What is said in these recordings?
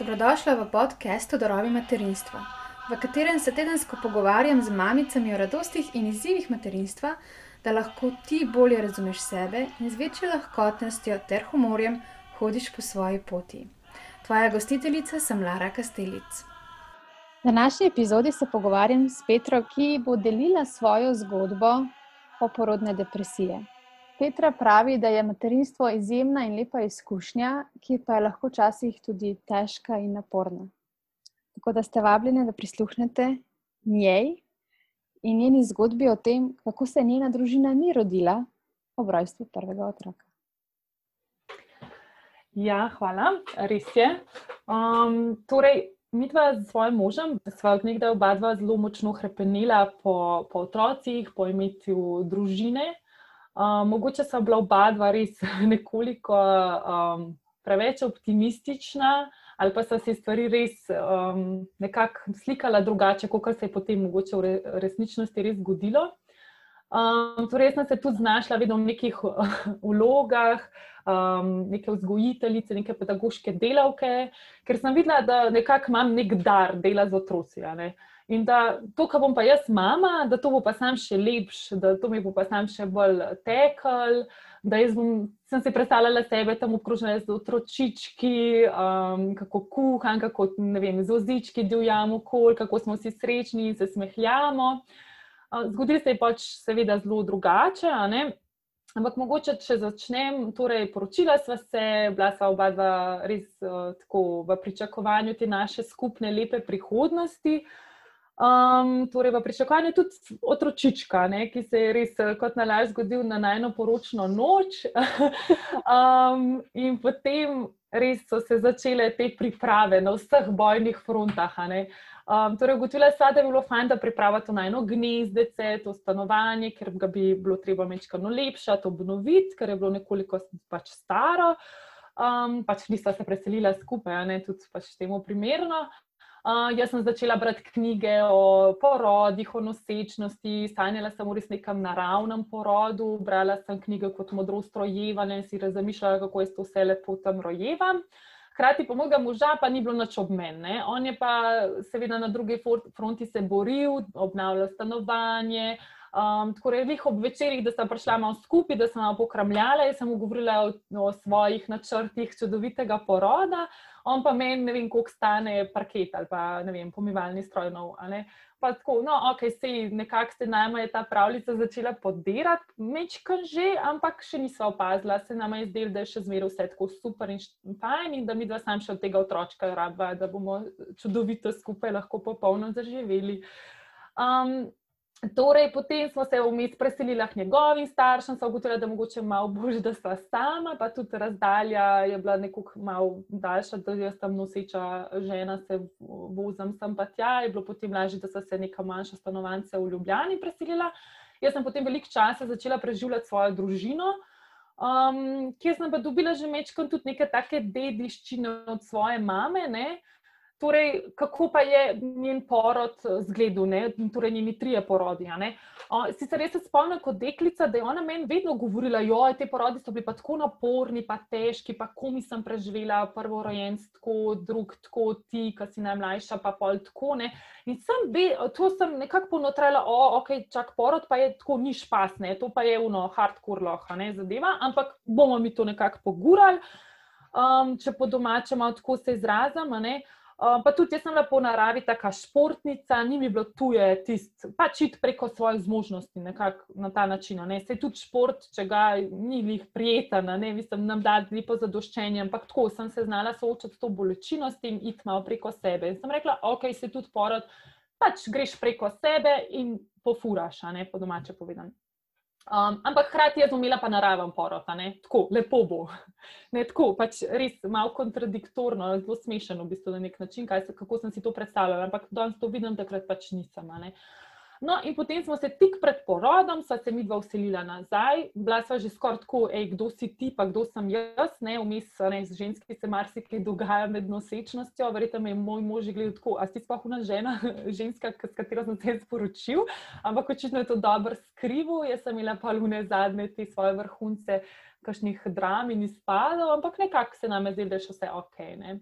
Dobrodošla v podkastu Dorovi materinstva, v katerem se tedensko pogovarjam z mamicami o radostih in izzivih materinstva, da lahko ti bolje razumeš sebe in z večjo lahkotnostjo ter humorjem hodiš po svoji poti. Tvoja gostiteljica sem Lara Kastelic. V današnji epizodi se pogovarjam s Petro, ki bo delila svojo zgodbo poporodne depresije. Petra pravi, da je materinstvo izjemna in lepa izkušnja, ki pa je lahko včasih tudi težka in naporna. Tako da ste vabljeni, da prisluhnete njej in njeni zgodbi o tem, kako se njena družina ni rodila ob rojstvu prvega otroka. Ja, hvala, res je. Um, torej, mi dva z svojim možem sva od nekdaj oba dva zelo močno krepenila po, po otrocih, po imetju družine mogoče sta bila oba dva res nekoliko um, preveč optimistična, ali pa sta se stvari res um, nekako slikala drugače, kot se je potem mogoče v resničnosti res zgodilo. Um, torej, sem se tudi znašla vedno v nekih vlogah, um, neke vzgojiteljice, neke pedagoške delavke, ker sem videla, da nekako imam nek dar dela z otroci. Ne? In da to, kar bom pa jaz mama, da to bo pa sam še lepš, da to mi bo pa sam še bolj tekel. Da jaz bom, sem si predstavljala sebe tam okrožene z otročički, um, kako kuham, kako vem, z ozički divjamo kol, kako smo si srečni in se smehljamo. Uh, zgodilo se je pač seveda zelo drugače, ampak mogoče, če začnem, torej poročila sva se, bila sva oba dva res uh, tako v pričakovanju te naše skupne lepe prihodnosti. Um, torej, v pričakovanju tudi otročička, ne, ki se je res eh, kot nalaž zgodil na najno poročno noč. um, in potem res so se začele te priprave na vseh bojnih frontah. Um, torej, ugotovila sem, da bi bilo fajn, da pripravim to najno gnezdece, to stanovanje, ker ga bi bilo treba mečkano lepšati, obnoviti, ker je bilo nekoliko pač staro. Um, pač nista se preselila skupaj, ne, tudi pač temu primerno. Uh, jaz sem začela brati knjige o porodih, o nosečnosti, sanjala sem v res nekem naravnem porodu, brala sem knjige kot Modrost rojevanja in si razmišljala, kako je to vse lepo tam rojeva. Hkrati pa mojega moža pa ni bilo nič obmenne. On je pa seveda na drugi fronti se boril, obnavljal stanovanje. Um, tako je jih ob večerjih, da sta prišla malo skupaj, da sem pokramljala in sem mu govorila o, o svojih načrtih čudovitega poroda on pa meni, ne vem, koliko stane parket ali pa ne vem, pomivalni stroj. Nov, pa tako, no, ok, sej nekako se nam je ta pravljica začela podirati, mečkam že, ampak še nisva opazila, se nam je zdelo, da je še zmeraj vse tako super in fajn in da mi dva sam še od tega otročka rabva, da bomo čudovito skupaj lahko popolno zaživeli. Um, Torej, potem smo se vmes preselili k njegovim staršem, so ugotovili, da mogoče malo bolje, da sta sama, pa tudi razdalja je bila nekoliko malo daljša, da jaz tam noseča žena se vozim sem pa tja, je bilo potem lažje, da so se neka manjša stanovanja v Ljubljani preselila. Jaz sem potem veliko časa začela preživljati svojo družino, um, kjer sem pa dobila že mečkam tudi neke take dediščine od svoje mame, ne? Torej, kako pa je njen porod zgledal, torej njeni trije porodi? Sicer res se spomnim kot deklica, da je ona meni vedno govorila, da te porodi so bili pa tako naporni, pa težki, pa komi sem preživela, prvo rojenc, tako, drug, tako ti, ki si najmlajša, pa pol tako. Ne? In sem be, to sem nekako ponotrala, da okay, čak porod pa je tako ni špasne, to pa je uno hardcore loha, ne zadeva, ampak bomo mi to nekako pogurali, um, če po domačem tako se izrazim. Uh, pa tudi jaz sem bila po naravi taka športnica, ni mi bilo tuje, tist, pač iti preko svojih zmožnosti na ta način. Se tudi šport, če ga ni njih prijeten, ne mislim, nam da lepo zadoščenje, ampak tako sem se znala soočati s to bolečino in iti malo preko sebe. In sem rekla, ok, se tudi porod, pač greš preko sebe in pofuraš, ne po domače povedano. Um, ampak hkrati je zumela pa naraven porod, tako lepo bo. Ne, tako, pač res malo kontradiktorno, zelo smešno v bistvu na nek način, se, kako sem si to predstavljala. Ampak danes to vidim, takrat pač nisem. No, in potem smo se tik pred porodom, sva se mi dva uselila nazaj, bila sva že skoraj tako, ej, kdo si ti, pa kdo sem jaz, ne, vmes ne, z ženski se marsikaj dogaja med nosečnostjo, verjetno me je moj mož gledal tako, a si sploh una žena, ženska, s katero sem se sporočil, ampak očitno je to dobro skrivil, jaz sem imela pa lune zadnje te svoje vrhunce, kakšnih dram in izpadov, ampak nekako se nam je zdelo, da je še vse ok. Ne.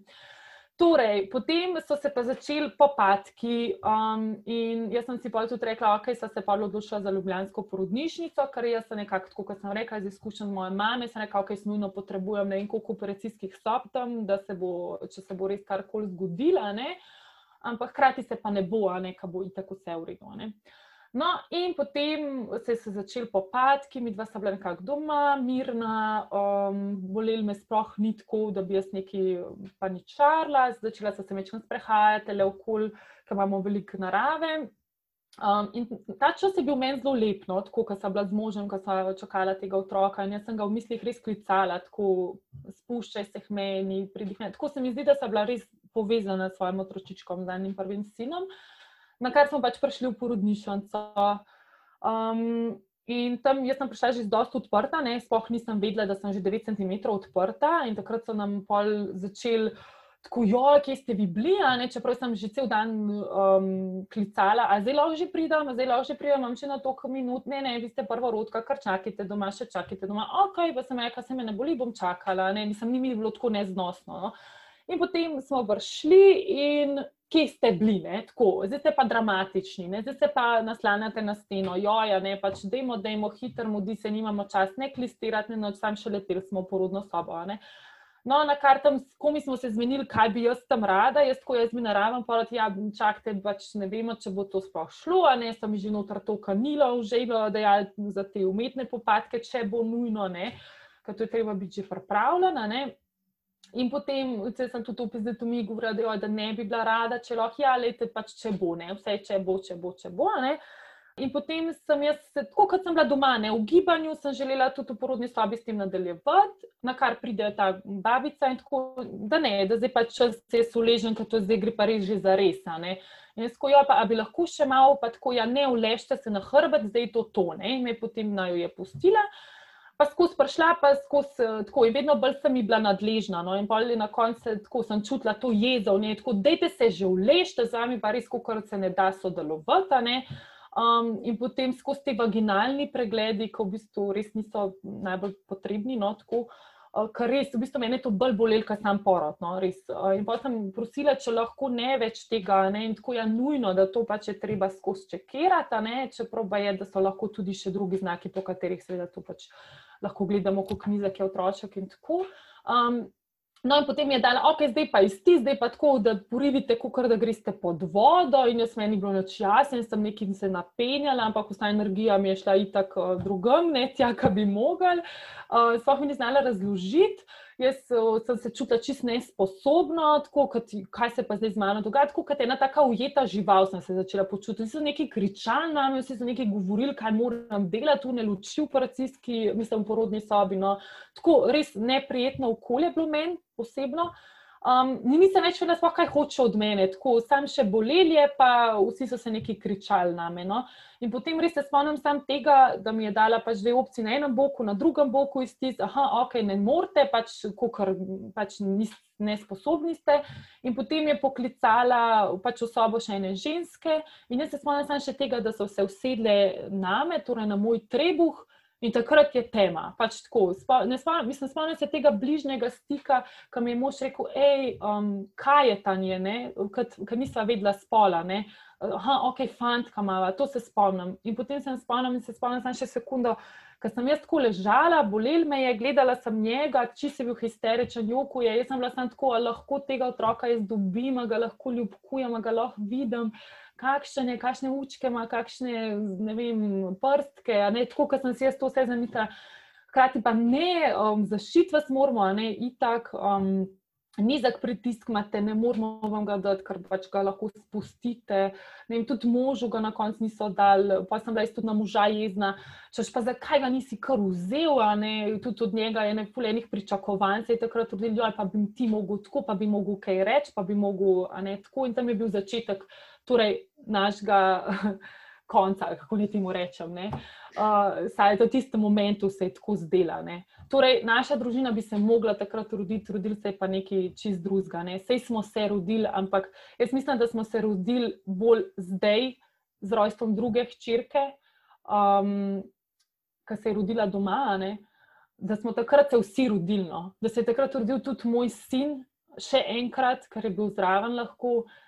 Torej, potem so se pa začeli popadki, um, in jaz sem si pa tudi rekla, okay, so se pa odločila za Ljubljansko porodnišnico, ker jaz sem nekako, kot sem rekla, iz izkušenj moje mame, sem rekla, okay, nujno potrebujem ne vem koliko operacijskih sob tam, da se bo, če se bo res karkoli zgodilo, ampak hkrati se pa ne bo, ne, ka bo itak vse v redu. No, in potem se je začel popadki, mi dva sta bila nekako doma, mirna, um, boleli me sploh ni tako, da bi jaz nekaj paničarla, začela sem se večkrat sprehajati le okol, ker imamo veliko narave. Um, in ta čas je bil meni zelo lep, no, tako ko sem bila z možem, ko sem čakala tega otroka in jaz sem ga v mislih res klicala, tako spuščaj se k meni, pridihne. Tako se mi zdi, da sem bila res povezana s svojim otročičkom, z enim prvim sinom na kar smo pač prišli v porodnišnico. Um, in tam sem prišla že zelo odprta, sploh nisem vedela, da sem že 9 cm odprta. In takrat so nam pol začeli. Tako, jo, kje ste vi bili, ne, čeprav sem že cel dan um, klicala, a zdaj lahko že pridem, zdaj lahko že pridem, imam še na toliko minut, ne, ne, vi ste prva rodka, kar čakate doma, še čakate doma, ok, pa sem rekla, se me ne boli, bom čakala, ne, nisem ni mi bilo tako neznosno. No. In potem smo vršli in kje ste bili, ne? tako, zdaj ste pa dramatični, ne? zdaj se pa naslanjate na steno, joja, ne pač, dajmo, dajmo, hitro, mudi se, nimamo čas, ne klistirati, noč, sam še leteli smo v porodno sobo. Ne? No, na kar tam, komi smo se zmenili, kaj bi jaz tam rada, jaz ko jaz mi naravam, pa da ja, čakate, pač ne vemo, če bo to sploh šlo, a ne, sem že notar to kanilo, žejlo, da ja, za te umetne popadke, če bo nujno, ne, ker to je treba biti že pripravljena, ne. In potem se sem tudi opisal, da mi govorijo, da ne bi bila rada, če lahko, ja, lete pač če bo, ne, vse če bo, če bo, če bo. Ne. In potem sem jaz, tako kot sem bila doma, ne, v gibanju, sem želela tudi v porodni sobi s tem nadaljevati, na kar pride ta babica in tako, da ne, da zdaj pač čas je suležen, ker to zdaj gre pa res že za res. In jaz ko jo pa, bi lahko še malo, pa tako, ja, ne ulešte se na hrbet, zdaj to tone. In me potem naj jo je pustila pa skozi prišla, pa skozi eh, tako. In vedno bolj sem bila nadležna. No? In bolj na koncu tako sem čutila to jezo, ne? tako dejte se že vlešte z vami, pa res, kot se ne da sodelovati. Um, in potem skozi te vaginalni pregledi, ki v bistvu res niso najbolj potrebni. No? Tako, uh, Ker res, v bistvu, meni je to bolj bolelo, kot sam porod. No, uh, in pa sem prosila, če lahko ne več tega, ne, in tako je nujno, da to pač je treba skozi čekirati, čeprav je, da so lahko tudi še drugi znaki, po katerih seveda to pač lahko gledamo kot knjige, otroške in tako. Um, no, in potem je dala, ok, zdaj pa isti, zdaj pa tako, da porivite, kot da greste pod vodo. In jaz meni bilo noč jasno, in sem nekaj se napenjala, ampak vsa energija mi je šla itak uh, drugam, ne tja, kar bi mogli. Uh, Sploh mi ni znala razložiti. Jaz sem se čutila čist nesposobna, tako kot kaj se pa zdaj z mano dogaja, tako kot ena taka ujeta žival sem se začela počutiti. Vsi so neki kričali na me, vsi so neki govorili, kaj moram delati, tu ne luči v operacijski, mislim, v porodni sobi. No. Tako res neprijetno okolje bilo meni osebno. Uh, Um, nisem več vedela, kaj hoče od mene, tako sam še bolelje, pa vsi so se neki kričali na me. No? In potem res se spomnim tega, da mi je dala pač dve opcije na enem boku, na drugem boku iz tistega, ah, ok, ne morete, pač, kukor, pač nesposobni ste. In potem je poklicala pač v sobo še ene ženske in jaz se spomnim še tega, da so se usedle na me, torej na moj trebuh. In takrat je tema. Pač tako, ne spomnim, mislim, spomnim se tega bližnjega stika, ki mi je mož rekel, hej, um, kaj je ta nje, ker nisva vedela spola. Ne? Aha, ok, fant, kamava, to se spomnim. In potem sem spomnil in se spomnim še sekundo, ker sem jaz tako ležala, bolel me je, gledala sem njega, či si bil histeričen, jokuje. Jaz sem bila samo tako, lahko tega otroka jaz dobim, ga lahko ljubkujem, ga lahko vidim kakšne, kakšne učke ima, kakšne vem, prstke. Ne, tako, kot sem si jaz to vse zamislila. Hkrati pa ne, um, zaščit vas moramo, ne, itak. Um, Nizek pritisk imate, ne moramo vam ga dati, ker pač ga lahko spustite. Vem, tudi možu ga na koncu niso dali, pa sem bila tudi na moža jezna. Češ pa zakaj ga nisi kar vzel, ne? tudi od njega je nepolenih pričakovanj, se je takrat rodil, pa bi ti mogel tako, pa bi mogel kaj reči, pa bi mogel, ne tako. In tam je bil začetek torej našega konca, kako ne temu rečem. Ne? Uh, saj v tistem momentu se je tako zdela. Ne? Torej, naša družina bi se mogla takrat roditi, rodili se je pa nekaj čist drugega. Ne? Sej smo se rodili, ampak jaz mislim, da smo se rodili bolj zdaj z rojstvom druge hčerke, um, ki se je rodila doma. Ne? Da smo takrat se vsi rodili, no? da se je takrat rodil tudi moj sin, še enkrat, ker je bil zraven lahko. Uh,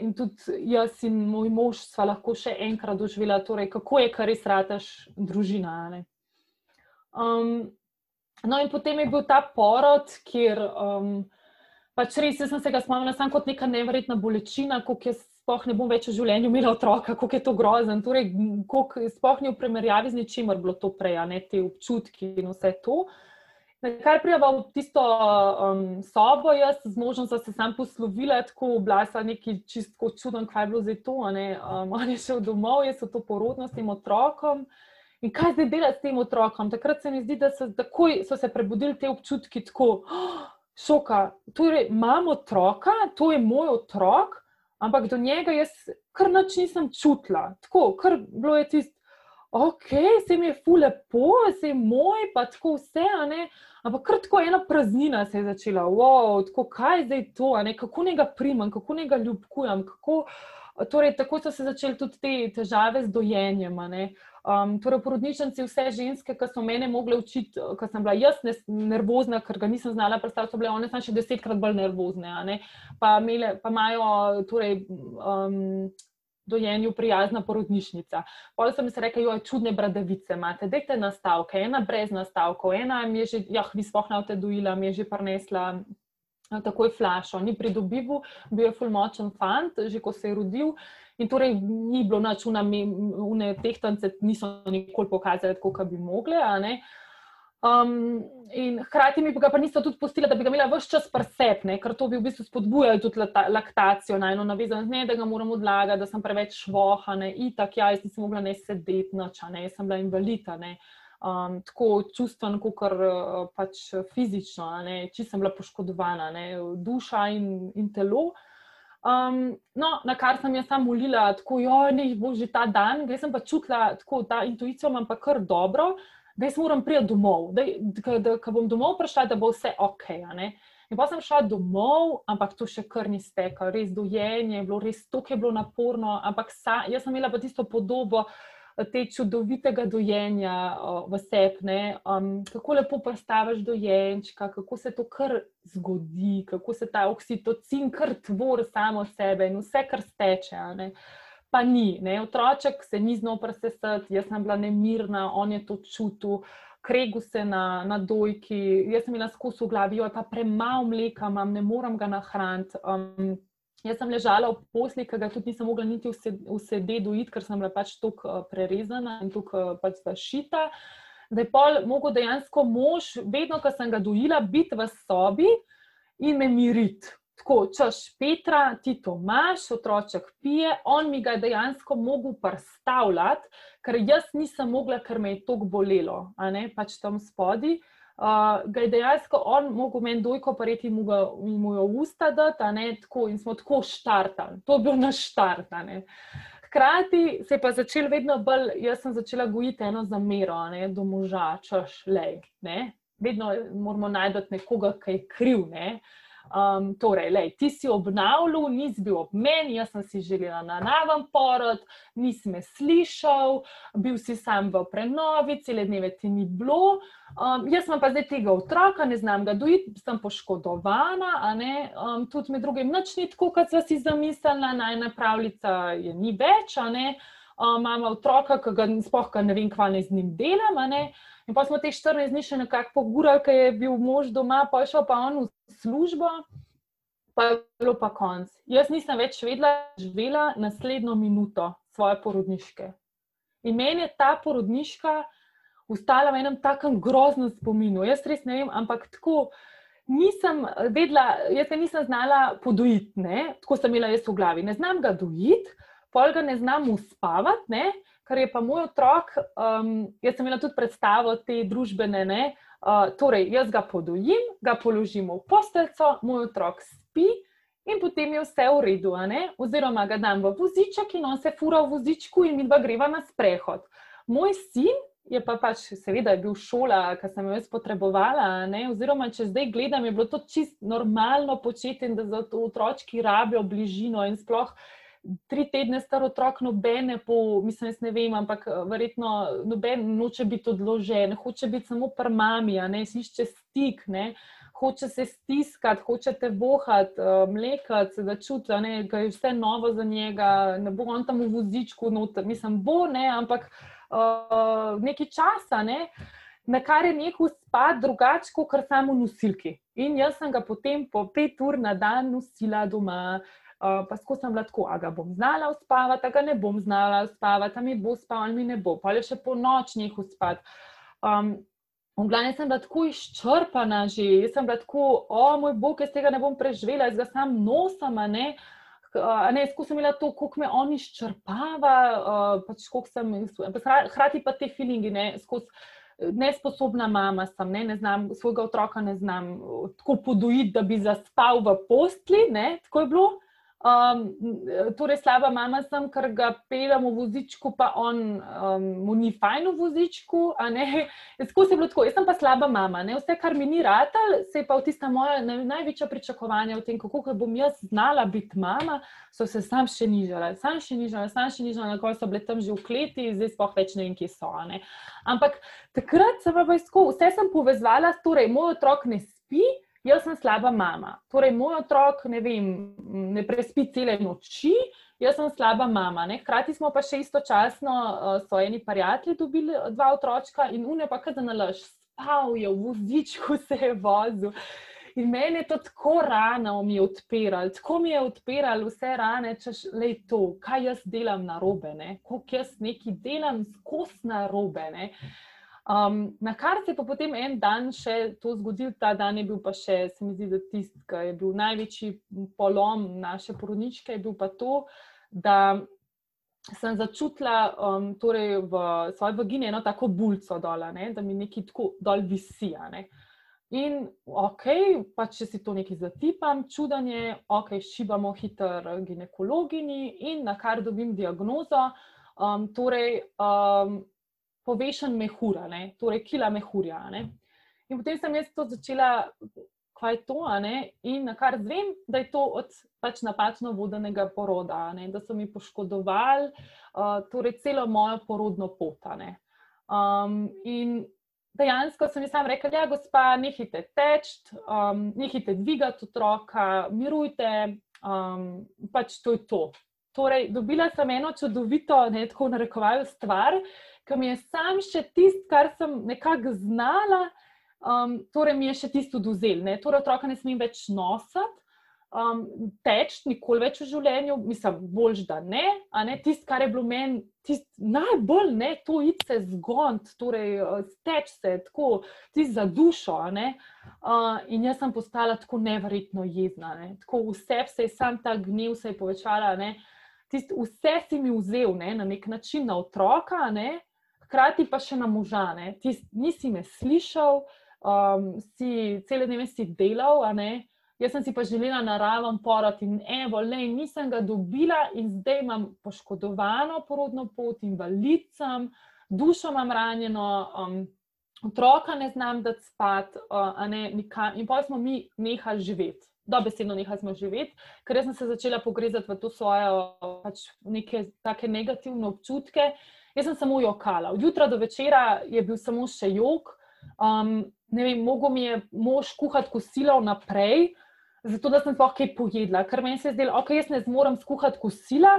in tudi jaz in moj mož sva lahko še enkrat doživela, torej, kako je, kar res rataš družina. Um, no, in potem je bil ta porod, kjer um, pač res sem se ga spomnila samo kot neka nevrjetna bolečina, kako jaz sploh ne bom več v življenju imela otroka, kako je to grozen. Torej, sploh ni v primerjavi z ničimer bilo to prej, ne te občutki in vse to. Kar prijava v tisto um, sobo, jaz z možem sem se sam poslovila, tako oblasa neki čistko čuden, kaj je bilo zdaj to. Um, on je šel domov, jaz so to porodno s tem otrokom. In kaj zdaj delati s tem otrokom? Takrat se mi zdi, da so, takoj, so se prebudili te občutki tako, oh, šoka, torej imam otroka, to je moj otrok, ampak do njega jaz kar noč nisem čutila. Tako, kar bilo je tisto, ok, se mi je fule po, se je moj, pa tako vse, a ne. Ampak kar tako ena praznina se je začela, wow, tako, kaj je zdaj to, kako ne ga primam, kako ne ga ljubkujem. Kako, torej, tako so se začele tudi te težave z dojenjem. Um, torej, porodnišnici, vse ženske, ki so mene mogle učiti, ker sem bila jaz nervozna, ker ga nisem znala predstavljati, so bile one še desetkrat bolj nervozne. Pa, imele, pa imajo torej, um, dojenju prijazna porodnišnica. Potem sem si rekel, jo je čudne bradavice, imate, dajte nastavke, ena brez nastavkov, ena mi je že, jah, vi spohna v te dojila, mi je že prinesla takoj flašo, ni pridobival, bil je fulmočen fant, že ko se je rodil. In torej ni bilo noč, une tehtance niso nikoli pokazali, kako bi mogli. Um, in hkrati mi pa niso tudi pustili, da bi ga imela vse čas presep, ker to bi v bistvu spodbujalo tudi laktacijo, na eno navezano, ne, da ga moram odlagati, da sem preveč švoha, ne, itak, ja, jaz nisem mogla ne sedeti noč, ne, jaz sem bila invalida, ne, um, tako čustven, kot uh, pač fizično, ne, če sem bila poškodovana, ne, duša in, in telo. Um, no, na kar sem jaz samo molila, tako, jo, ne, bo že ta dan, jaz sem pa čutila, tako, ta intuicijo imam pa kar dobro, da jaz moram priti domov, da ko bom domov prišla, da bo vse ok. In pa sem šla domov, ampak to še kar ni stekalo, res dojenje je bilo, res to, ki je bilo naporno. Ampak sa, jaz sem imela pa tisto podobo eh, te čudovitega dojenja uh, v sebi, um, kako lepo predstaviš dojenčka, kako se to kar zgodi, kako se ta oksitocin kar tvori samo sebe in vse, kar steče. Uh, pa ni. Ne? Otroček se ni znal presesati, jaz sem bila nemirna, on je to čutil, kregu se na, na dojki, jaz sem imela skus v glavi, jo je pa premalo mleka, imam, ne morem ga nahraniti. Um, jaz sem ležala v posli, ki ga tudi nisem mogla niti vsede dojiti, ker sem bila pač tako uh, prerezana in tako uh, pač zašita. Da je pol mogel dejansko mož, vedno, ko sem ga dojila, biti v sobi in me miriti. Tako, češ Petra, ti to imaš, otroček pije, on mi ga je dejansko mogel predstavljati, ker jaz nisem mogla, ker me je tako bolelo, a ne pač tam spodaj. Uh, ga je dejansko on mogel meni dojko pareti in mu jo usta dati, ne, tako, in smo tako štartali. To je bil naš štart. Hkrati se je pa začel vedno bolj, jaz sem začela gojiti eno zamero, ne, do moža, češ, ne. Vedno moramo najti nekoga, ki je kriv. Ne. Uh, Um, torej, lej, ti si obnavljal, nisi bil ob meni, jaz sem si želela na naven porod, nisi me slišal, bil si sam v prenovi, cele dneve ti ni bilo. Um, jaz sem pa zdaj tega otroka, ne znam ga dojiti, sem poškodovana, um, tudi med drugim noč ni tako, kot si zamislila, najna pravljica je ni več, um, imamo otroka, ki ga spohka ne vem, kva ne z njim delam. In pa smo te 14 dni še nekako pogurali, ker je bil mož doma, pa je šel pa on v službo, pa je bilo pa konc. Jaz nisem več vedela, živela naslednjo minuto svoje porodniške. In meni je ta porodniška ustala v enem takem groznem spominu. Jaz res ne vem, ampak tako. Nisem vedela, jaz se nisem znala podojiti, tako sem imela jaz v glavi. Ne znam ga dojiti, pol ga ne znam uspavati, kar je pa moj otrok. Um, jaz sem imela tudi predstavo te družbene. Uh, torej, jaz ga podojim, ga položim v posteljo, moj otrok spi in potem je vse v redu. Oziroma ga dam v voziček in on se fura v vozičku in mi dva greva na sprehod. Moj sin je pa pač, seveda, bil šola, ki sem jo jaz potrebovala. Ne? Oziroma, če zdaj gledam, je bilo to čist normalno početi in da za to otročki rabijo bližino in sploh tri tedne star otrok, nobene, po, mislim, ne vem, ampak eh, verjetno noben noče biti odložen, hoče biti samo pri mami, ne išče stik, ne. hoče se stiskati, hoče te vohati, uh, mlekati, se da čuti, da je vse novo za njega, ne bo on tam v vozičku, noter. mislim, bo ne, ampak uh, nekaj časa, ne, na kar je nekaj spad drugače, kot samo nosilki. In jaz sem ga potem po pet ur na dan nosila doma. Uh, pa skozi sem lahko, a ga bom znala uspavati, a ga ne bom znala uspavati, a mi bo spal, ali mi ne bo, pa je še po nočnih uspati. Um, V glavnem sem bila tako izčrpana, že jaz sem bila tako, o moj bog, jaz tega ne bom preživela, jaz ga sam nosim. Ne, ne skušam imeti to, kako me on izčrpava, uh, pač sem, hkrati pa te feelingi, ne, skozi nesposobna mama sem, ne, ne znam svojega otroka, ne znam tako podojiti, da bi zaspal v postli, ne, tako je bilo. Um, torej, slaba mama sem, ker ga peljem v vozičku, pa on um, mu ni fajn v vozičku. Tako se je bilo tako. Jaz sem pa slaba mama. Ne? Vse, kar mi ni ratal, se je pa v tista moja največja pričakovanja o tem, kako bom jaz znala biti mama, so se sam še nižala, sam še nižala, sam še nižala, na koncu so bile tam že v kleti, zdaj sploh več ne vem, kje so. Ne? Ampak takrat sem pa vse, vse sem povezala, torej moj otrok ne spi jaz sem slaba mama. Torej, moj otrok ne, vem, ne prespi cele noči, jaz sem slaba mama. Ne? Hkrati smo pa še istočasno, uh, so eni prijatelji dobili dva otročka in une pa kar zanalaš, spal je v vozičku, se je vozil. In meni je to tako rano mi odpiral, tako mi je odpiral vse rane, češ le to, kaj jaz delam na robe, koliko jaz neki delam skos na robe. Ne? Um, na kar se je pa potem en dan še to zgodil, ta dan je bil pa še, se mi zdi, da tisti, ki je bil največji polom naše porodniške, je bil pa to, da sem začutila um, torej v svoji vagini eno tako bulco dol, da mi nekaj tako dol visi. Ne. In ok, pa če si to nekaj zatipam, čudanje, ok, šibamo hiter ginekologini in na kar dobim diagnozo. Um, torej, um, povešen mehura, ne? torej kila mehurja. Ne? In potem sem jaz to začela, kaj je to, in na kar zvem, da je to od pač napačno vodenega poroda, ne? da so mi poškodovali uh, torej celo mojo porodno pot. Um, in dejansko sem jim rekel, da ja, gospa, nehite teč, um, nehite dvigati otroka, mirujte, um, pač to je to. Torej, dobila sem eno čudovito, ne tako narekovajo stvar, ki mi je sam še tisto, kar sem nekako znala, um, torej mi je še tisto oduzel. Torej, otroka ne smem več nositi, um, teč nikoli več v življenju, mislim, bolj da ne. ne? Tisto, kar je bilo meni najbolj, ne, to ide zgond, torej teč se, tako tisto za dušo. Uh, in jaz sem postala tako nevrjetno jezna. Ne? Tako vse se je, sam ta gnev se je povečala. Tist, vse si mi vzel ne, na nek način na otroka, ne, hkrati pa še na možane. Ti nisi me slišal, um, si cele dneve si delal, jaz sem si pa želela naraven porod in evo, le nisem ga dobila in zdaj imam poškodovano porodno pot, invalidcem, dušo imam ranjeno. Um, Otroka ne znam dati spat, uh, ne, in pa smo mi nehali živeti. Dobesedno nehali smo živeti, ker sem se začela pogrezati v to svoje pač neke take negativne občutke. Jaz sem samo jokala. Od jutra do večera je bil samo še jok. Um, ne vem, mogo mi je mož kuhati kosilo naprej, zato da sem sploh kaj pojedla. Ker meni se je zdelo, ok, jaz ne zmorem skuhati kosila,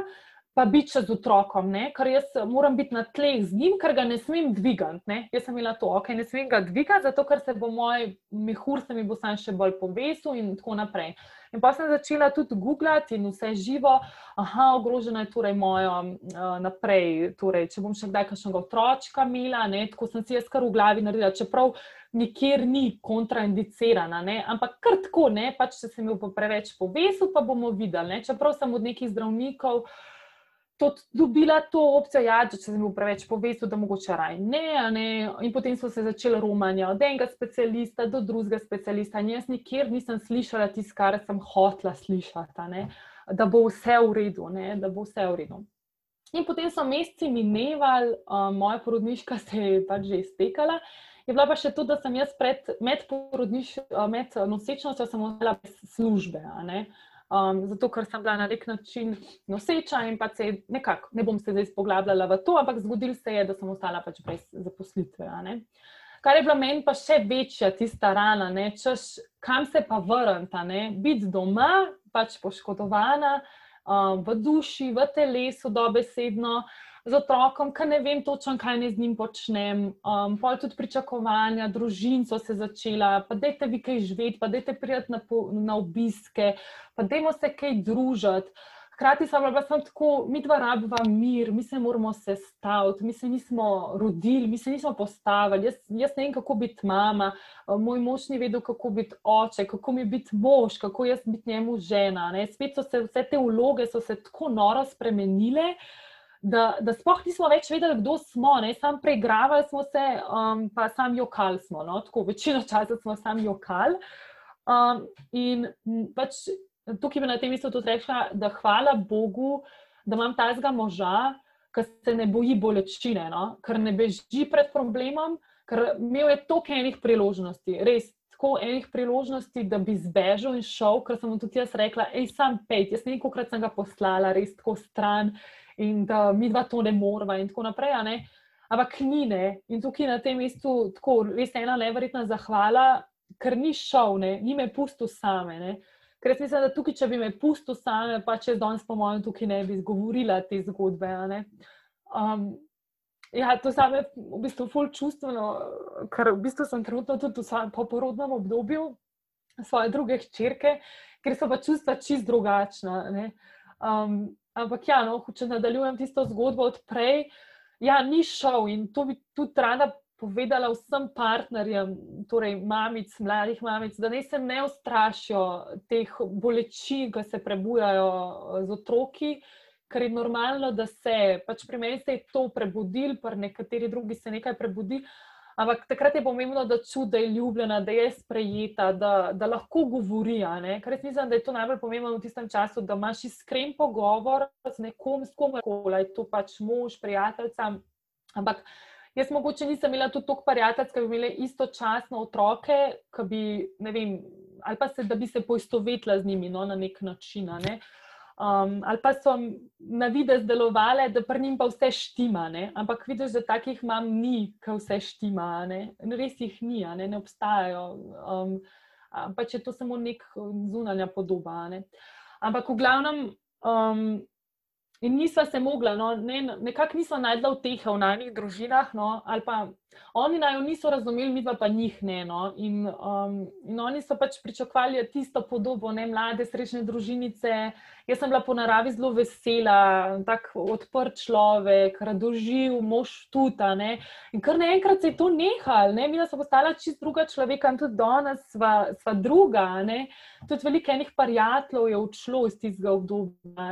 pa biti še z otrokom, ne? ker jaz moram biti na tleh z njim, ker ga ne smem dvigati. Jaz sem imela to, ok, ne smem ga dvigati, zato ker se bo moj mehur se mi bo sam še bolj povesil in tako naprej. In pa sem začela tudi googlati in vse živo, aha, ogrožena je torej moja uh, naprej. Torej, če bom še kdaj kakšnega otročka imela, tako sem si jaz kar v glavi naredila, čeprav nikjer ni kontraindicirana, ne? ampak kar tako, ne? pač če se mi bo preveč povesil, pa bomo videli. Ne? Čeprav sem od nekih zdravnikov to dobila to opcijo, ja, če sem bil preveč povezan, da mogoče raj ne, ne. In potem so se začeli romanja od enega specialista do drugega specialista. In jaz nikjer nisem slišala tisto, kar sem hotla slišati, ne? da bo vse v redu, ne? da bo vse v redu. In potem so meseci minevali, um, moja porodniška se je pač že iztekala. Je bila pa še to, da sem jaz pred, med, med nosečnostjo imela službe. Uh, um, zato ker sem bila na nek način noseča in pa se nekako, ne bom se zdaj spoglabljala v to, ampak zgodil se je, da sem ostala pač brez zaposlitve. kar je bila meni pa še večja tista rana, ne, češ, kam se pa vrnta, biti doma, pač poškodovana um, v duši, v telesu, dobesedno. Z otrokom, ki ne vem točno, kaj ne z njim počnem, um, pa tudi pričakovanja, družin so se začela, pa dajte vi kaj živeti, pa dajte prijeti na, na obiske, pa dajmo se kaj družiti. Hkrati sem bila sem tako, mi dva rabva mir, mi se moramo sestaviti, mi se nismo rodili, mi se nismo postavili. Jaz, jaz ne vem, kako biti mama, moj mož ni vedel, kako biti oče, kako mi biti mož, kako jaz biti njemu žena. Ne. Spet so se vse te vloge tako noro spremenile. Da, da sploh nismo več vedeli, kdo smo, ne? sam preigravali smo se, um, pa sam jokal smo. No? Tako, večino časa smo sam jokal. Um, in pač tukaj bi na tem mestu tudi rekla, da hvala Bogu, da imam tazga moža, ki se ne boji bolečine, no? ker ne beži pred problemom, ker imel je toliko enih priložnosti, res tako enih priložnosti, da bi zbežal in šel, ker sem mu tudi jaz rekla, hej, sam pet, jaz nekaj krat sem ga poslala, res tako stran in da mi dva to ne morva in tako naprej. Ampak knjine in tukaj na tem mestu, tako res ena neverjetna zahvala, ker ni šel, ne? ni me pustil same. Ne? Ker jaz mislim, da tukaj, če bi me pustil same, pa če danes, po mojem, tukaj ne bi zgovorila te zgodbe. Um, ja, to same v bistvu ful čustveno, ker v bistvu sem trenutno tudi v svojem poporodnem obdobju svoje druge hčerke, ker so pa čustva čist drugačna. Um, ampak ja, no, če nadaljujem tisto zgodbo od prej, ja, ni šel in to bi tudi rada povedala vsem partnerjem, torej mamic, mladih mamic, da ne se ne ustrašijo teh bolečin, ki se prebujajo z otroki, ker je normalno, da se, pač pri meni se je to prebudil, pri nekateri drugi se nekaj prebudi. Ampak takrat je pomembno, da čuti, da je ljubljena, da je sprejeta, da, da lahko govori. Ker jaz mislim, da je to najbolj pomembno v tistem času, da imaš iskren pogovor z nekom, s komerkoli, to pač mož, prijateljica. Ampak Jaz mogoče nisem imela tudi toliko prijateljev, ki bi imeli istočasno otroke, bi, vem, ali pa se, da bi se poistovetila z njimi no, na nek način. Ne. Um, ali pa so na vide zdelovali, da pri njim pa vse štima, ne. ampak vidiš, da takih mam ni, ki vse štima, ne. res jih ni, ne, ne obstajajo. Um, pa če to samo nek zunanja podoba. Ne. Ampak v glavnem. Um, In nisva se mogla, no, ne, nekako nisva najdla v teh v najnih družinah, no, ali pa oni naj jo niso razumeli, mi pa njih ne. No, in, um, in oni so pač pričakovali tisto podobo, ne mlade, srečne družinice. Jaz sem bila po naravi zelo vesela, tako odprt človek, radoživ, mož tuta. Ne. In kar naenkrat se je to nehalo, ne. mi smo postala čist druga človeka in tudi danes sva, sva druga. Ne. Tudi veliko enih prijateljev je odšlo iz tistega obdobja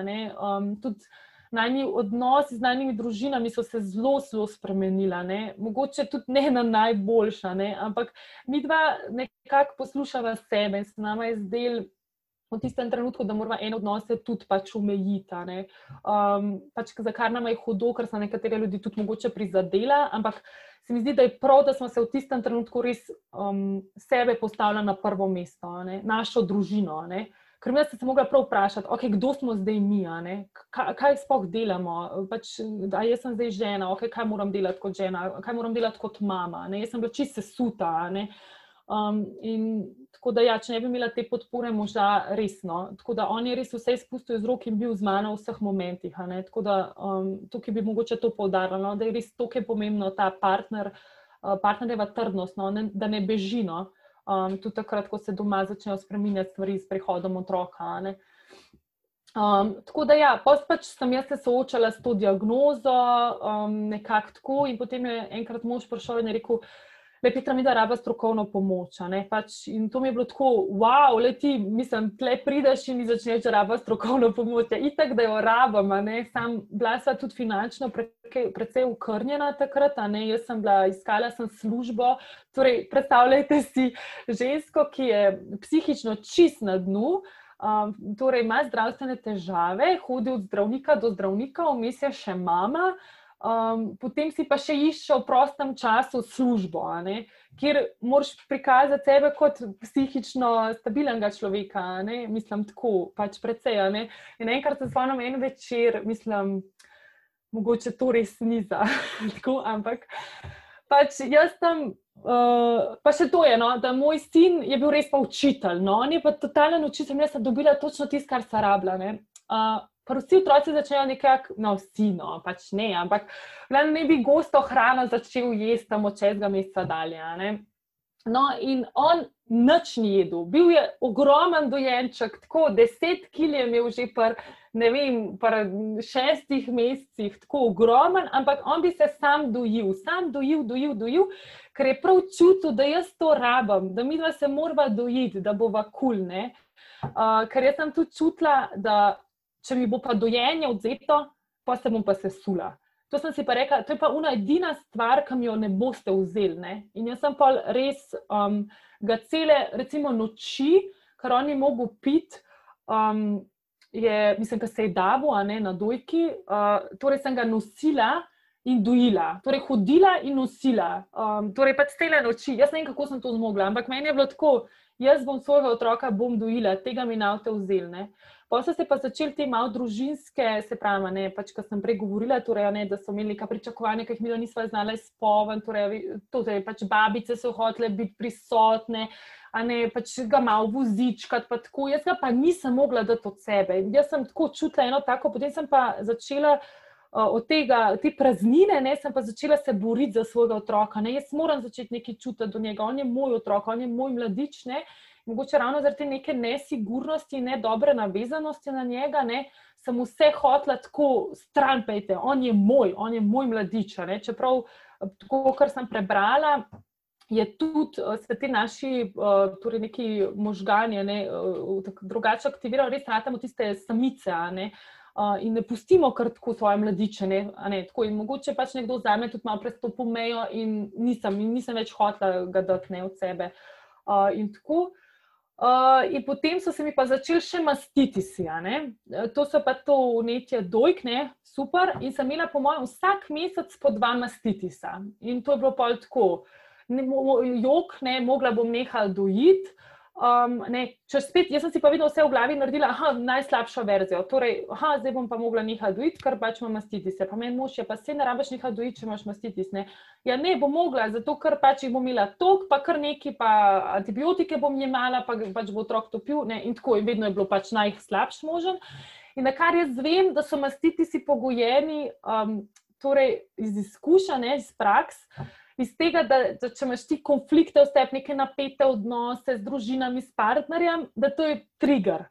najni odnosi z najnimi družinami so se zelo, zelo spremenili. Mogoče tudi ne na najboljša, ne? ampak mi dva nekako poslušava sebe in se nama je zdel. V tistem trenutku, da moramo eno odnose tudi pač umejiti. Um, pač za kar nam je hudo, ker so nekatere ljudi tudi mogoče prizadela, ampak se mi zdi, da je prav, da smo se v tistem trenutku res um, sebe postavili na prvo mesto, ne? našo družino. Ne? Ker jaz sem se mogla prav vprašati, okay, kdo smo zdaj mi, kaj, kaj sploh delamo. Pač, jaz sem zdaj žena, okay, kaj moram delati kot žena, kaj moram delati kot mama. Ne? Jaz sem bila čisto suta. Um, in tako da, ja, če ne bi imela te podpore, možda resno. Tako da on je res vse izpustil iz rok in bil z mano v vseh momentih. Tako da um, tukaj bi mogoče to poudarila, no? da je res tukaj pomembno ta partner, uh, partnerjeva trdnost, no? ne, da ne bežino um, tudi takrat, ko se doma začnejo spremenjati stvari s prihodom otroka. Ne. Um, tako da, ja, pač sem jaz se soočala s to diagnozo, um, nekako tako, in potem je enkrat mož prišel in je rekel, le Petra, mi da raba strokovno pomoč. Pač, in to mi je bilo tako, wow, le ti, mislim, tle prideš in mi začneš raba strokovno pomoč. Ja, itak, da jo rabam, sam bila sva tudi finančno precej ukrnjena takrat, jaz sem bila, iskala sem službo. Torej, predstavljajte si žensko, ki je psihično čist na dnu. Um, torej, ima zdravstvene težave, hodi od zdravnika do zdravnika, vmes je še mama, uh, Um, potem si pa še iščeš v prostem času službo, kjer moraš prikazati sebe kot psihično stabilnega človeka. Ne? Mislim, tako pač precej. In enkrat se spomnim en večer, mislim, mogoče to res ni za tako, ampak pač jaz sem Uh, pa še to je, no, da moj sin je bil res pa učitelj. No, on je pa totalen učitelj, jaz sem dobila točno tisto, kar sem rabila. Uh, vsi otroci začnejo nekako, no, vsi, no, pač ne, ampak ne bi gosto hrano začel jesti tam od čezga meseca dalje. No, in on nič ni jedel, bil je ogromen dojenček, tako deset kil je imel že pr. Ne vem, pa šestih mesecih, tako ogromen, ampak on bi se sam dojil, sam dojil, dojil, dojil, ker je prav čutil, da jaz to rabim, da mi dva se moramo dojiti, da bo vakulne. Uh, ker jaz sem tudi čutila, da če mi bo pa dojenje odzeto, pa se bom pa sesula. To sem si pa rekla, to je pa ena edina stvar, ki mi jo ne boste vzeli. Ne? In jaz sem pa res um, ga cele, recimo, noči, kar on je mogel piti, um, je, mislim, da se je davo, a ne na dojki, uh, torej sem ga nosila. In dojila, torej hodila in nosila, um, torej pač cele noči. Jaz ne vem, kako sem to zmogla, ampak meni je bilo tako, jaz bom svojega otroka bom dojila, tega mi na avto vzeli. Pa so se pa začeli te malo družinske, se pravi, ne, pač, ko sem pregovorila, torej, ne, da so imeli neka pričakovanja, ki jih mi nismo znali spoven, torej, to, torej, pač babice so hotele biti prisotne, a ne pač ga malo vozičkat, pa tako, jaz ga pa nisem mogla dati od sebe. Jaz sem tako čutila eno tako, potem sem pa začela. Od tega, te praznine, ne, sem pa začela se boriti za svojega otroka. Ne. Jaz moram začeti nekaj čutiti do njega. On je moj otrok, on je moj mladič. Ne mogoče ravno zaradi neke nesigurnosti, ne dobre navezanosti na njega, ne, sem vse hotla tako stran, pejte, on je moj, on je moj mladič. Ne, čeprav, tako, kar sem prebrala. Je tudi se ti naši, torej neki možgani, ne, drugače aktivirali, res ratamo tiste samice, ne, in ne pustimo kar tako svoje mladiče. Ne, ne, tako, mogoče pač nekdo zame tudi malo prestopil mejo, in nisem, in nisem več hotla ga dati od sebe. In tako. Uh, in potem so se mi pa začeli še mastiti, si, to so pa to nečje dojkne, super. In sem imela, po mojem, vsak mesec po dva mastitisa. In to je bilo pa tako, jok, ne, mogla bom nehala dojiti. Um, ne, spet, jaz sem si pa vedno vse v glavi naredila, da je najslabša verzija. Torej, aha, zdaj bom pa mogla nekaj dojiti, ker pač imam mastiti se. Pa meni mož je pa se ne rabiš nekaj dojiti, če imaš mastiti se. Ja, ne bom mogla, zato ker pač jih bom imela tok, pa kar neki, pa antibiotike bom jemala, pa pač bo otrok topil. Ne, in tako, in vedno je bilo pač najslabši možen. In na kar jaz vem, da so mastiti si pogojeni, um, torej iz izkušenj, iz praks iz tega, da, da če imaš ti konflikte, vstep neke napete odnose z družinami, s partnerjem, da to je trigger.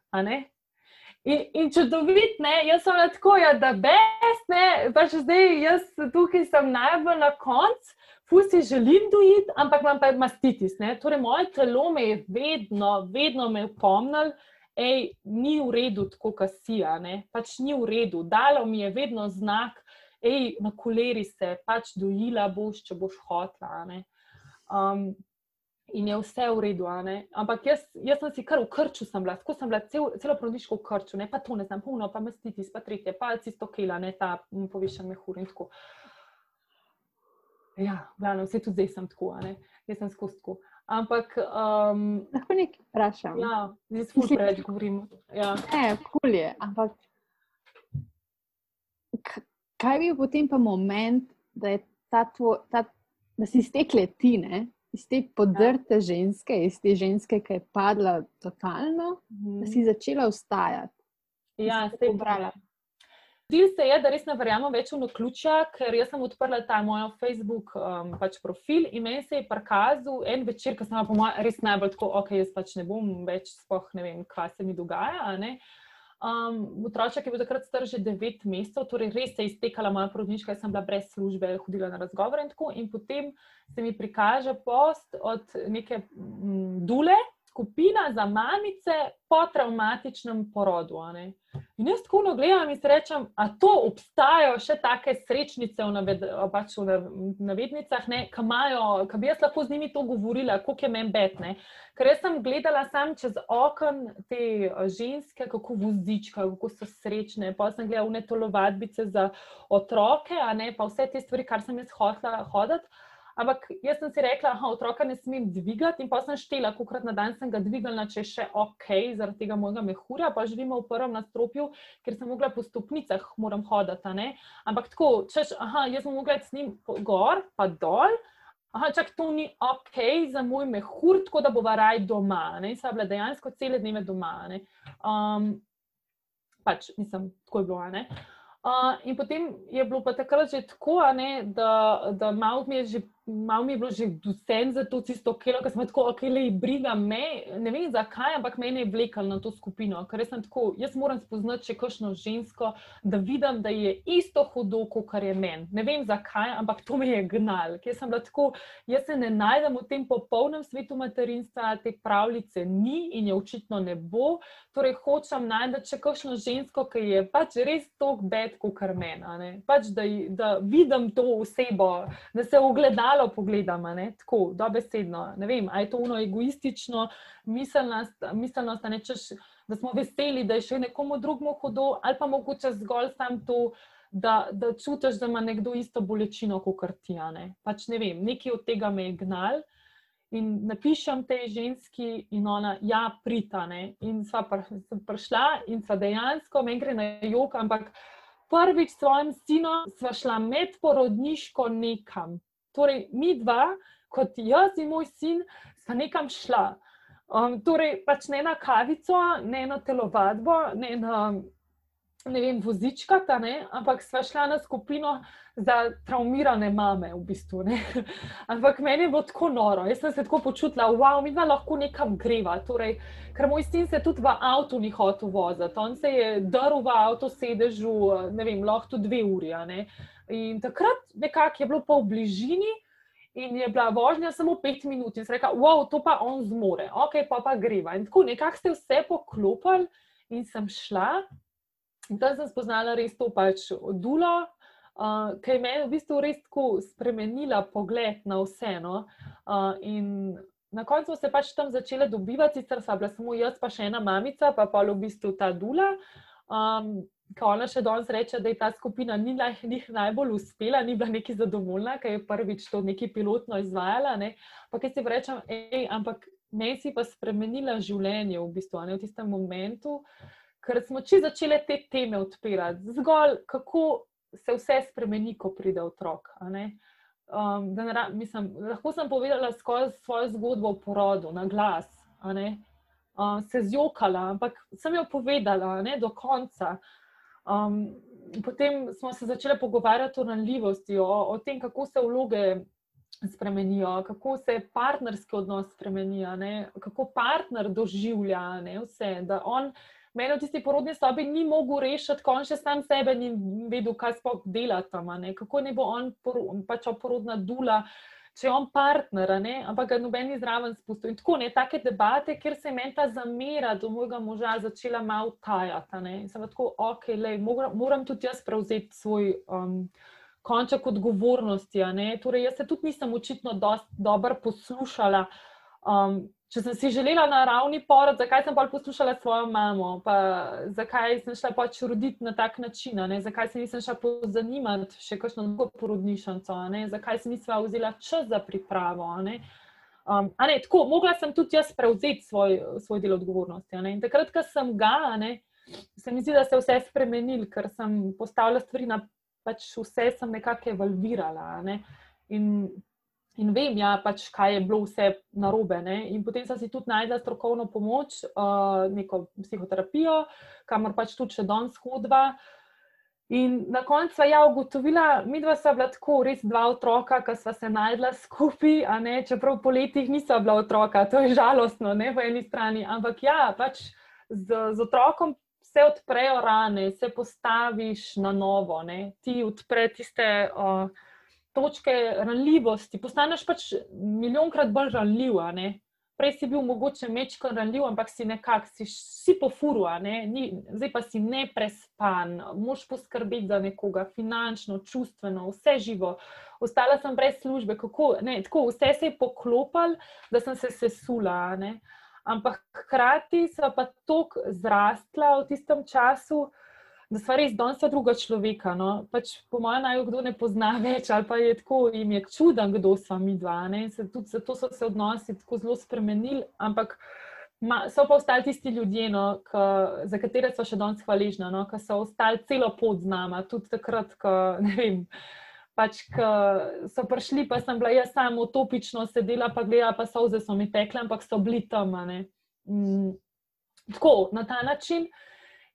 In, in čudovit, ne, jaz sem tako, ja, da best, ne, pa še zdaj jaz tukaj sem najbolj na koncu, fusi želim dojiti, ampak imam pa mastitis. Ne. Torej, moje telo me je vedno, vedno me upomnil, hej, ni v redu, tako kot si, pač ni v redu. Dalo mi je vedno znak, hej, na koleri se, pač dojila boš, če boš hotla. Um, in je vse v redu. Ampak jaz, jaz sem si kar v krču, sem bila, tako sem bila cel, celo prodiško v krču, ne pa to ne znam, puno, pa mestiti, pa tretje, pa cisto kila, ne ta povišen mehur in tako. Ja, glavno, vse tudi zdaj sem tako, jaz sem skozi tako. Ampak. Um, Lahko nekaj vprašam. Ja, zdaj smo preveč govorili. Ja. Ne, kul je, ampak kaj bi bil potem pa moment, da, ta tvo, ta, da si stekle ti, ne? iz te podrte ja. ženske, iz te ženske, ki je padla totalno, mm. da si mhm. začela ustajati? Ja, se je brala. Zdi se, je, da res ne verjamem več v noključja, ker jaz sem odprla ta moj Facebook um, pač profil in meni se je prikazal en večer, ko sem pa res najbolj tako, ok, jaz pač ne bom več, spoh ne vem, kaj se mi dogaja. Um, otroček je bil takrat star že 9 mesecev, torej res se je iztekala moja porodniška, jaz sem bila brez službe, hodila na razgovore in tako. In potem se mi prikaže post od neke m, dule, skupina za mamice po traumatičnem porodu. In jaz tako gledam in se rečem, a to obstajajo še take srečnice v, naved, pač v navednicah, ki bi jaz lahko z njimi to govorila, koliko je meni betne. Ker jaz sem gledala sam čez okn te ženske, kako vozička, kako so srečne, pa sem gledala unetolovadbice za otroke, a ne pa vse te stvari, kar sem jaz hotela hoditi. Ampak jaz sem si rekla, da otroka ne smem dvigati, in pa sem štela, koliko na dan sem ga dvignila, če je še ok, zaradi tega mojega mehurja, pa živimo v prvem nadstropju, ker sem mogla po stopnicah moram hoditi. Ampak tako, češ, aha, jaz sem mogla s njim gor, pa dol. Aha, čak to ni ok za moj mehur, tako da bo varaj doma. Ne? Sva bila dejansko cele dneve doma. Um, pač, mislim, tako je bilo. Uh, in potem je bilo pa takrat že tako, ne, da, da malo mi je že malo mi je bilo že vsem za to tisto kilo, ker sem tako, ok, le briga me, ne vem zakaj, ampak meni je vlekel na to skupino, ker sem tako, jaz moram spoznati še kakšno žensko, da vidim, da je isto hudo, kot je meni. Ne vem zakaj, ampak to me je gnal, ker sem bila tako, jaz se ne najdem v tem popolnem svetu materinstva, te pravljice ni in je očitno ne bo, torej hočem najti še kakšno žensko, ki je pač res tok bed, kot je meni, pač da, da vidim to osebo, da se ogledalo malo pogledamo, ne? tako dobesedno. Ne vem, ali je to uno egoistično miselnost, miselnost ne, češ, da smo veseli, da je še nekomu drugemu hudo, ali pa mogoče zgolj sam to, da, da čutiš, da ima nekdo isto bolečino kot krtija. Ne? Pač ne vem, nekaj od tega me je gnal. In napišem tej ženski, in ona, ja, pritane. In sva pr prišla, in sva dejansko, meni gre na jog, ampak prvič s svojim sinom sva šla med porodniško nekam. Torej, mi dva, kot jaz in moj sin, sta nekam šla. Um, torej, pač ne na kavico, ne na telovadbo, ne na ne vem, vozička, ne, ampak sva šla na skupino za traumirane mame, v bistvu. Ne. Ampak meni je bilo tako noro, jaz sem se tako počutila, wow, mi dva lahko nekam greva. Torej, ker moj sin se tudi v avtu ni hotel voziti, on se je drl v avto sedežu, ne vem, lahko dve uri. In takrat nekako je bilo pa v bližini. In je bila vožnja samo pet minut, in se rekel, wow, to pa on zmore, ok, pa pa greva. In tako nekako ste vse poklopili, in sem šla, in tam sem spoznala res to pač odulo, uh, ki je meni v bistvu res tako spremenila pogled na vse. No? Uh, in na koncu se pač tam začela dobivati, sicer sem bila samo jaz, pa še ena mamica, pa pa v bistvu ta dula. Um, ko ona še danes reče, da je ta skupina ni njih najbolj uspela, ni bila neki zadovoljna, ker je prvič to neki pilotno izvajala. Ne? Pa kaj si rečem, ej, ampak meni si pa spremenila življenje v bistvu, ne v tistem momentu, ker smo či začele te teme odpirati. Zgolj kako se vse spremeni, ko pride otrok. Um, da, mislim, lahko sem povedala svojo zgodbo o porodu na glas. Uh, se zjokala, ampak sem jo povedala ne, do konca. Um, potem smo se začeli pogovarjati o ranljivosti, o, o tem, kako se vloge spremenijo, kako se partnerski odnos spremenijo, ne? kako partner doživlja ne? vse. Da on meni v tisti porodni sobi ni mogel rešiti, ko on še sam sebe ni vedel, kaj sploh dela tam, ne? kako ne bo on pač porodna dula če je on partner, ne? ampak ga noben ni zraven spustil. In tako ne, take debate, kjer se je meni ta zamera do mojega moža začela malo tajati. In sem tako, ok, lej, moram, moram tudi jaz prevzeti svoj. Um, Konček odgovornosti. Torej, jaz se tudi nisem očitno dobro poslušala. Um, če sem si želela na ravni porod, zakaj sem pa poslušala svojo mamo, pa zakaj sem šla pač roditi na tak način, ne? zakaj se nisem šla pozanimati še kakšno drugo porodnišnico, zakaj se nisem vzela čas za pripravo. Ne? Um, ne, tako, mogla sem tudi jaz prevzeti svoj, svoj del odgovornosti. In takrat, ko sem ga, ne, se mi zdi, da se je vse spremenil, ker sem postavila stvari na pač vse, sem nekako evalvirala. Ne? In in vem, ja, pač, kaj je bilo vse narobe. Ne? In potem sem si tudi najdla strokovno pomoč, uh, neko psihoterapijo, kamor pač tudi še danes hodva. In na koncu sva ja ugotovila, mi dva sva bila tako, res dva otroka, ki sva se najdla skupaj, čeprav po letih nisva bila otroka, to je žalostno, ne po eni strani. Ampak ja, pač z, z otrokom se odprejo rane, se postaviš na novo, ne? ti odpre tiste. Uh, točke ranljivosti, postaneš pač milijonkrat bolj ranljiv. Prej si bil mogoče mečko ranljiv, ampak si nekako si, si pofuru, ne? zdaj pa si neprespan, moš poskrbeti za nekoga, finančno, čustveno, vse živo. Ostala sem brez službe, kako, ne, tako, vse se je poklopil, da sem se sesula. Ne? Ampak hkrati sem pa tako zrastla v tistem času, da smo res danes druga človeka. No? Pač, po mojem, naj jo kdo ne pozna več, ali pa je tako jim je čuden, kdo smo mi dva. Se, tudi zato so se odnosi tako zelo spremenili, ampak ma, so pa ostali tisti ljudje, no, ka, za katere so še danes hvaležni, no? ki so ostali celo pot z nami, tudi takrat, ko ne vem. Pač, so prišli, pa sem bila jaz samo utopično sedela, pa gledala, pa so vse so mi tekle, ampak so bili tam. Mm, tako, na ta način.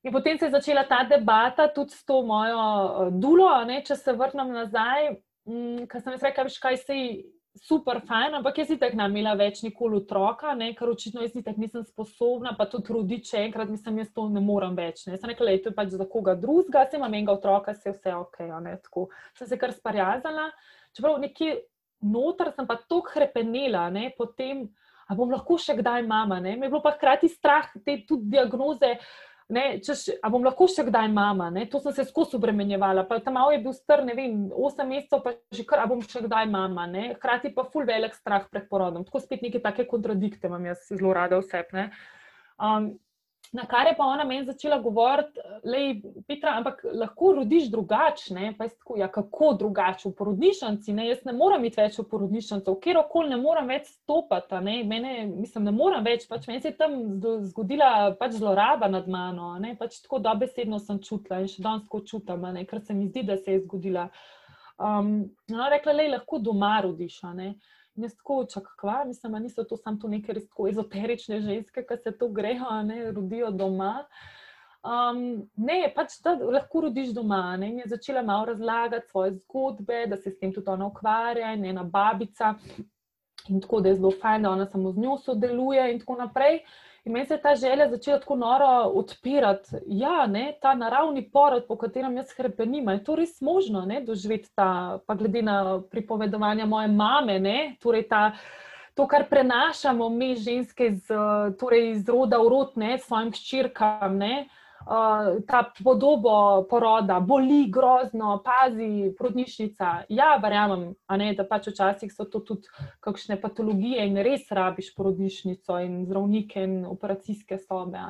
In potem se je začela ta debata tudi s to mojo uh, dulo, ne, če se vrnem nazaj, mm, ker sem jaz rekla, kaj se je super, fajn, ampak jaz itek ne imela več nikoli otroka, ne, ker očitno jaz itek nisem sposobna, pa tudi roditi še enkrat, mislim, jaz to ne morem več. Ne. Sem rekla, da je to pač za koga drugega, sem imela enega otroka, se vse ok. Ne, tako sem se kar sparjazala. Čeprav nekje noter sem pa tako krepenela, ne, potem, a bom lahko še kdaj mama, ne, me je bilo pa hkrati strah te tudi diagnoze. Ne, češ, a bom lahko še kdaj mama, ne? to sem se skozi obremenjevala. Tam je bil star, ne vem, 8 mesecev, pa že kar, a bom še kdaj mama. Ne? Hkrati pa ful velik strah pred porodom. Tako spet neke take kontradikte imam jaz zelo rada vse. Um, Na kar je pa ona meni začela govoriti, je Petra, ampak lahko rodiš drugače. Ja, kako drugače v porodnišnici? Ne? Jaz ne morem iti več v porodnišnico, kjer okoli ne morem več stopiti. Ne? Mene, mislim, ne morem več. Pač meni se je tam zgodila pač zloraba nad mano. Pač tako dobesedno sem čutila in še danes tako čutim, ker se mi zdi, da se je zgodila. Um, no, rekla da lahko doma rodiš. Ne tako očakva, mislim, da niso to samo neke res tako ezoterične ženske, ki se to grejo, ne rodijo doma. Um, ne, pač da lahko rodiš doma. Ne? In je začela malo razlagati svoje zgodbe, da se s tem tudi ona ukvarja, in ena babica. In tako da je zelo fajn, da ona samo z njo sodeluje, in tako naprej. In meni se je ta želja začela tako noro odpirati. Ja, ne, ta naravni porod, po katerem jaz hrepenim, je to res možno ne, doživeti ta, pa glede na pripovedovanja moje mame, ne, torej ta. To, kar prenašamo mi, ženske, iz, torej iz roda v rod, ne, svojim ščirkam, uh, ta podobo poroda, boli grozno, pazi, porodnišnica. Ja, verjamem, ne, da pač včasih so to tudi kakšne patologije in res rabiš porodnišnico in zdravnike in operacijske sobe.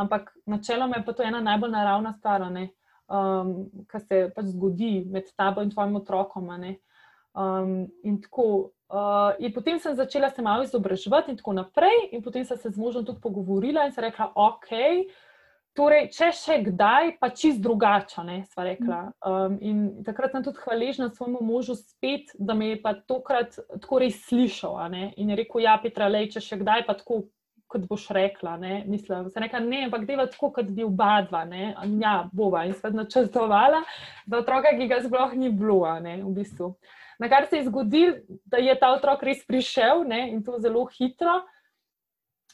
Ampak načeloma je pa to ena najbolj naravna stvar, um, kar se pač zgodi med tabo in tvojim otrokom. Um, in tako. Uh, in potem sem začela se malo izobraževati, in tako naprej, in potem sem se z možem tudi pogovorila in se rekla, ok, uh, Torej, če še kdaj, pa čist drugače, ne, sva rekla. Um, in takrat sem tudi hvaležna svojemu možu spet, da me je pa tokrat tako res slišal. In je rekel, ja, Petra, le, če še kdaj, pa tako, kot boš rekla. Ne, mislim, se rekla, ne, ampak deva tako, kot bi oba dva, ne, ja, bova. In sva načrtovala, da otroka, ki ga sploh ni bilo, ne, v bistvu. Na kar se je zgodil, da je ta otrok res prišel ne, in to zelo hitro.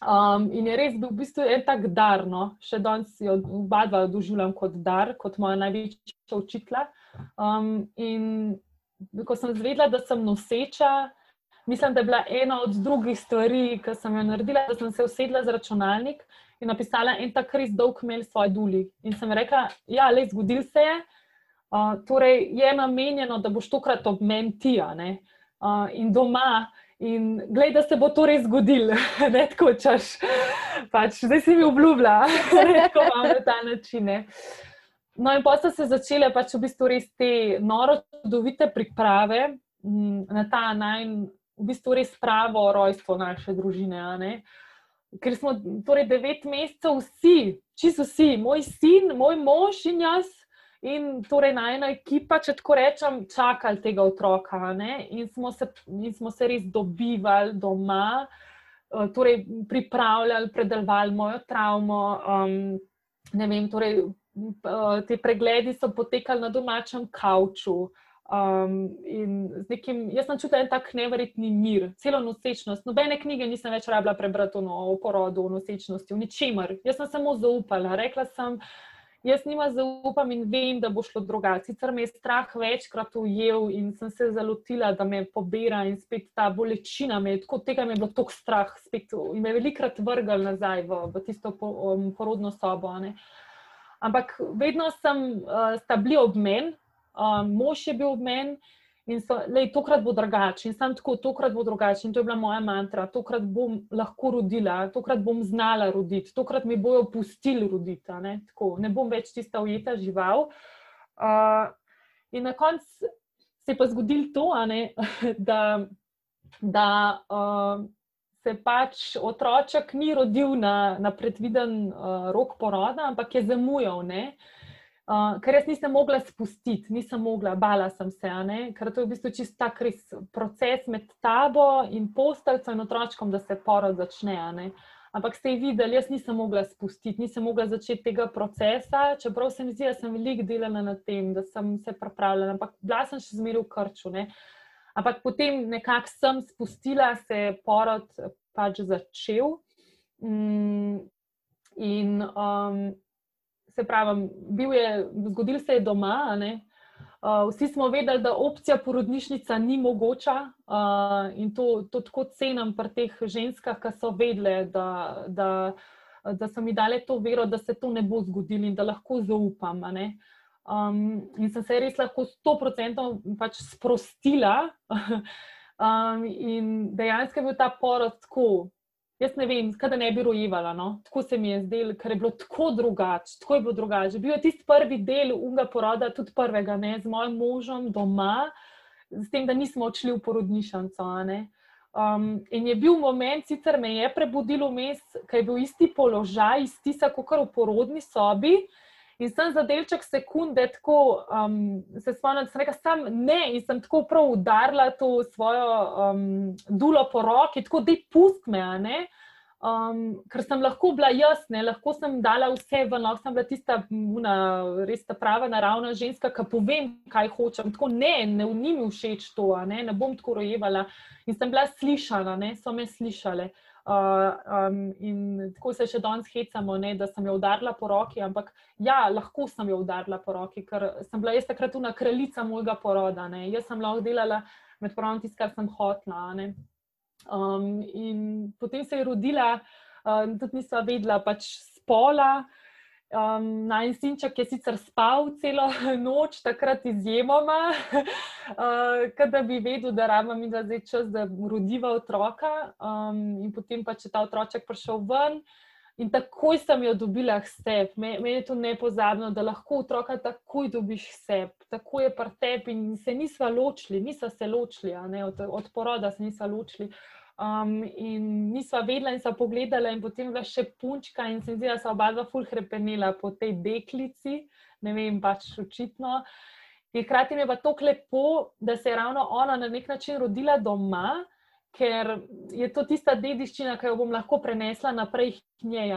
Um, in je res bil v bistvu en tak dar, no? še danes jo oba dva doživljam kot dar, kot moja največja učitla. Um, in ko sem zvedela, da sem noseča, mislim, da je bila ena od drugih stvari, ki sem jo naredila, da sem se usedla za računalnik in napisala en tak res dolg mail svoj duli. In sem rekla, ja, le zgodil se je. Uh, torej, je namenjeno, da boš tokrat ob meni ti, uh, in doma. In glej, da se bo to res zgodilo, ne tako češ. Pač, zdaj si mi obljubila, da lahko imamo na ta način. Ne. No, in pa so se začele pač v bistvu res te noro, čudovite priprave na ta naj, v bistvu res pravo rojstvo naše družine. Ker smo torej devet mesecev, vsi, čisto vsi, moj sin, moj mož in jaz, in torej na ena ekipa, če tako rečem, čakali tega otroka. In smo, se, in smo se res dobivali doma, eh, torej pripravljali, predelovali mojo travmo. Um, vem, torej, eh, te pregledi so potekali na domačem kavču. Um, nekim, jaz sem čutila en tak nevrjetni mir, celo nosečnost. Nobene knjige nisem več rabila prebrati o porodu, o nosečnosti, o ničemer. Jaz sem samo zaupala. Rekla sem, jaz nima zaupam in vem, da bo šlo drugače. Sicer me je strah večkrat ujel in sem se zalotila, da me pobira in spet ta bolečina me je, tako tega me je bilo toliko strah, spet me je velikrat vrgal nazaj v, v tisto um, porodno sobo. Ne. Ampak vedno sem, uh, sta bili ob meni, um, mož je bil ob meni. In so, lej, tokrat bo drugače, in sam tako, tokrat bo drugače. In to je bila moja mantra, tokrat bom lahko rodila, tokrat bom znala roditi, tokrat mi bojo pustili roditi. Ne? Tako, ne bom več tista ujeta žival. Uh, in na koncu se je pa zgodilo to, ne, da, da uh, se pač otroček ni rodil na, na predviden uh, rok poroda, ampak je zamujal. Ne? Uh, ker jaz nisem mogla spustiti, nisem mogla, bala sem se, ker to je v bistvu čist tak res proces med tabo in posteljcem in otročkom, da se porod začne. Ampak ste videli, jaz nisem mogla spustiti, nisem mogla začeti tega procesa, čeprav se mi zdi, da sem veliko delala na tem, da sem se pripravljala, ampak bila sem še zmeraj v krču. Ne? Ampak potem nekako sem spustila, se je porod pač začel. Mm, in um, se pravi, bil je, zgodil se je doma. Uh, vsi smo vedeli, da opcija porodnišnica ni mogoča uh, in to, to tako cenim pri teh ženskah, ki so vedele, da, da, da so mi dale to vero, da se to ne bo zgodilo in da lahko zaupam. Um, in sem se res lahko 100% pač sprostila. um, in dejansko je bil ta porod tako Jaz ne vem, kaj da ne bi rojevala. No? Tako se mi je zdelo, ker je bilo tako drugače. Tako je bilo drugače. Bil je tisti prvi del unga poroda, tudi prvega, ne? z mojim možem doma, s tem, da nismo odšli v porodnišnico. Um, in je bil moment, sicer me je prebudil vmes, ker je bil isti položaj, isti kot v porodni sobi. In sem za delček sekunde tako um, se spomnil, da sem rekel, sam ne, in sem tako prav udarila to svojo um, dulo po roki, tako da pust me, um, ker sem lahko bila jaz, ne, lahko sem dala vse v nos, sem bila tista, una, res ta prava, naravna ženska, ki povem, kaj hočem. Tako ne, ne, ni mi všeč to, ne, ne bom tako rojevala. In sem bila slišana, ne, so me slišale. Uh, um, in tako se še danes hecamo, ne, da sem jo udarila po roki, ampak ja, lahko sem jo udarila po roki, ker sem bila jaz takrat una kraljica mojega poroda. Ne. Jaz sem lahko delala med porodom tisto, kar sem hotla. Um, in potem se je rodila, uh, tudi nisem vedela, pač spola. Um, Naj sinček je sicer spal celo noč, takrat izjemoma, uh, da bi vedel, da rabim in da zdaj čas, da rodiva otroka. Um, in potem pa če ta otroček prišel ven. In takoj sem jo dobila k sebi. Meni je to nepozabno, da lahko otroka takoj dobiš k sebi, tako je pri tebi in se nismo ločili, nismo se ločili, od, od poroda se nismo ločili. Um, in nisva vedela, in sva pogledala, in potem bila še punčka, in se mi zdi, da sva oba dva ful hrepenila po tej deklici, ne vem, pač očitno. In hkrati mi je pa tako lepo, da se je ravno ona na nek način rodila doma, ker je to tista dediščina, ki jo bom lahko prenesla naprej k njej.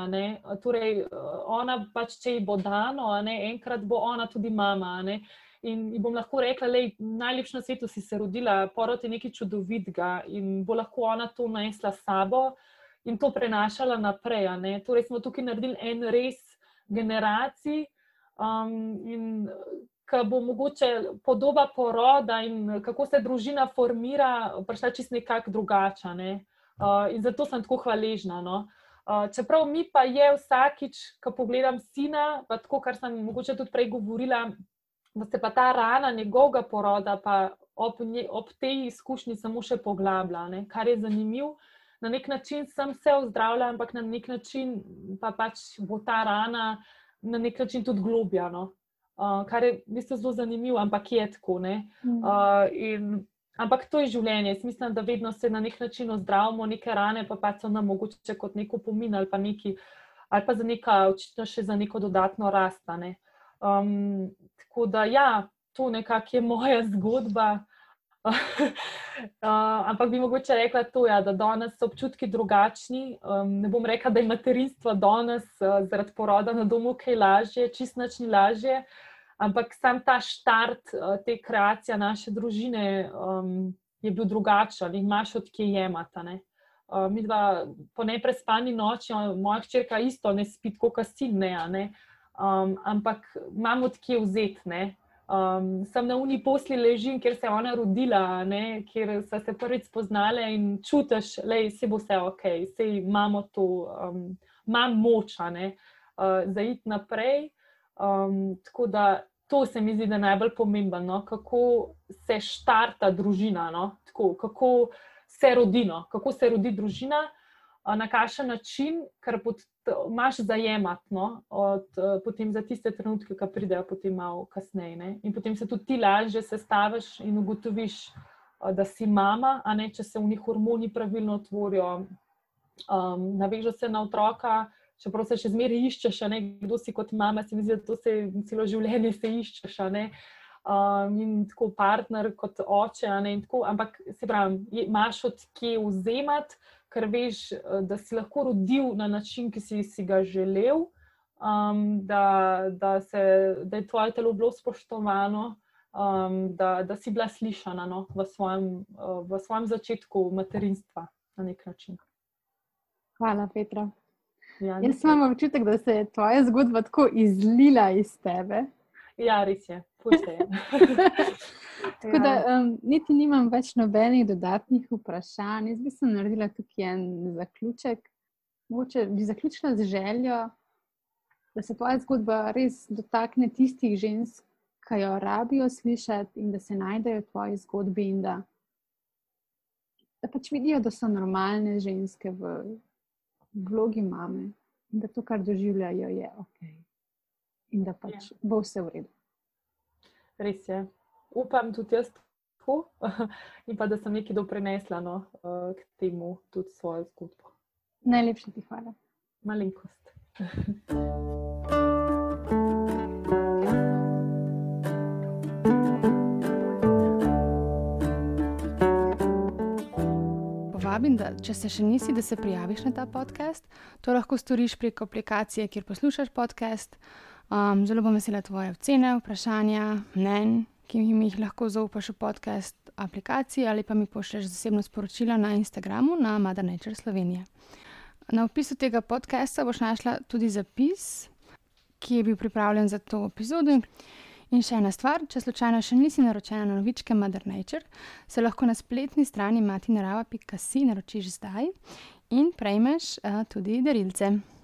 Torej, ona pač, če ji bo dano, enkrat bo ona tudi mama. Ne? In bom lahko rekla, da najlepša na svetu, si se rodila, porod je nekaj čudovitega in bo lahko ona to nanesla s sabo in to prenašala naprej. Torej, smo tukaj naredili en res generacij. Um, in ki bo mogoče podoba poroda in kako se družina formira, prišla čist nekako drugačna. Ne? Uh, in zato sem tako hvaležna. No? Uh, čeprav mi pa je vsakič, ko pogledam sina, pa tako, kar sem mogoče tudi prej govorila, da se pa ta rana njegovega poroda ob, nje, ob tej izkušnji samo še poglablja, ne? kar je zanimivo. Na nek način sem se ozdravila, ampak na nek način pa pač bo ta rana na nek način tudi globjana. Uh, kar je v bistvu zelo zanimivo, ampak je tako. Uh, in, ampak to je življenje. Jaz mislim, da vedno se na nek način ozdravimo, neke rane pa, pa so nam mogoče kot neko pomin ali pa, neki, ali pa za neka, očitno še za neko dodatno rastane. Um, tako da, ja, to nekako je moja zgodba. uh, ampak bi mogoče rekla to, ja, da danes so občutki drugačni. Um, ne bom rekla, da je materinstvo danes uh, zaradi poroda na domu kaj lažje, čist načni lažje. Ampak sam ta štart uh, te kreacije naše družine um, je bil drugačen in imaš odkje jemati. Uh, mi dva po neprespani noči, moja hčerka isto ne spi, kot sin ne. Ne? um, ampak imam odkje vzeti. Um, sem na uni posli ležim, kjer se je ona rodila, ne? kjer so se prvič spoznale in čutiš, da se bo vse ok, da imamo to, um, imam moč uh, za iti naprej. Um, tako da to se mi zdi, da je najbolj pomembno, no? kako se štarta družina, no? tako, kako se rodi, no? kako se rodi družina na kakšen način, ker imaš zajemati no, od, potem za tiste trenutke, ki pridejo potem malo kasneje. Ne. In potem se tudi ti lažje sestaviš in ugotoviš, da si mama, a ne če se v njih hormoni pravilno otvorijo, um, navežeš se na otroka, čeprav se še zmeraj iščeš, ne, kdo si kot mama, se mi zdi, da to se celo življenje se iščeš. Um, in tako partner, kot oče, ne, tako, ampak se pravi, imaš od kje vzemati, ker veš, da si lahko rodil na način, ki si, si ga želel, um, da, da, se, da je tvoje telo bilo spoštovano, um, da, da si bila slišana no, v, svojem, uh, v svojem začetku materinstva na nek način. Hvala, Petra. Ja, Jaz imam občutek, da se je tvoja zgodba tako izlila iz tebe. Ja, res je, je. tako da um, niti nimam več nobenih dodatnih vprašanj. Jaz bi se naredila tukaj en zaključek. Mogoče bi zaključila z željo, da se tvoja zgodba res dotakne tistih žensk, ki jo rabijo slišati in da se najdejo v tvoji zgodbi in da, da pač vidijo, da so normalne ženske v vlogi mame in da to, kar doživljajo, je ok. In da pač ja. bo vse v redu. Res je. Upam tudi jaz tako, in pa da sem nekaj doprinesla no, eh, k temu, tudi svojo zgodbo. Najlepša ti hvala. Malenkost. vabim, da če se še nisi, da se prijaviš na ta podcast. To lahko storiš preko aplikacije, kjer poslušaš podcast. Um, zelo bom vesela tvoje ocene, vprašanja, mnen, ki mi jih lahko zaupaš v podcast aplikaciji ali pa mi pošlješ zasebno sporočilo na Instagramu na Mother Nature Slovenija. Na opisu tega podcasta boš našla tudi zapis, ki je bil pripravljen za to epizodo. In še ena stvar, če slučajno še nisi naročena na novičke Mother Nature, se lahko na spletni strani matinarava.si naročiš zdaj in prejmeš uh, tudi darilce.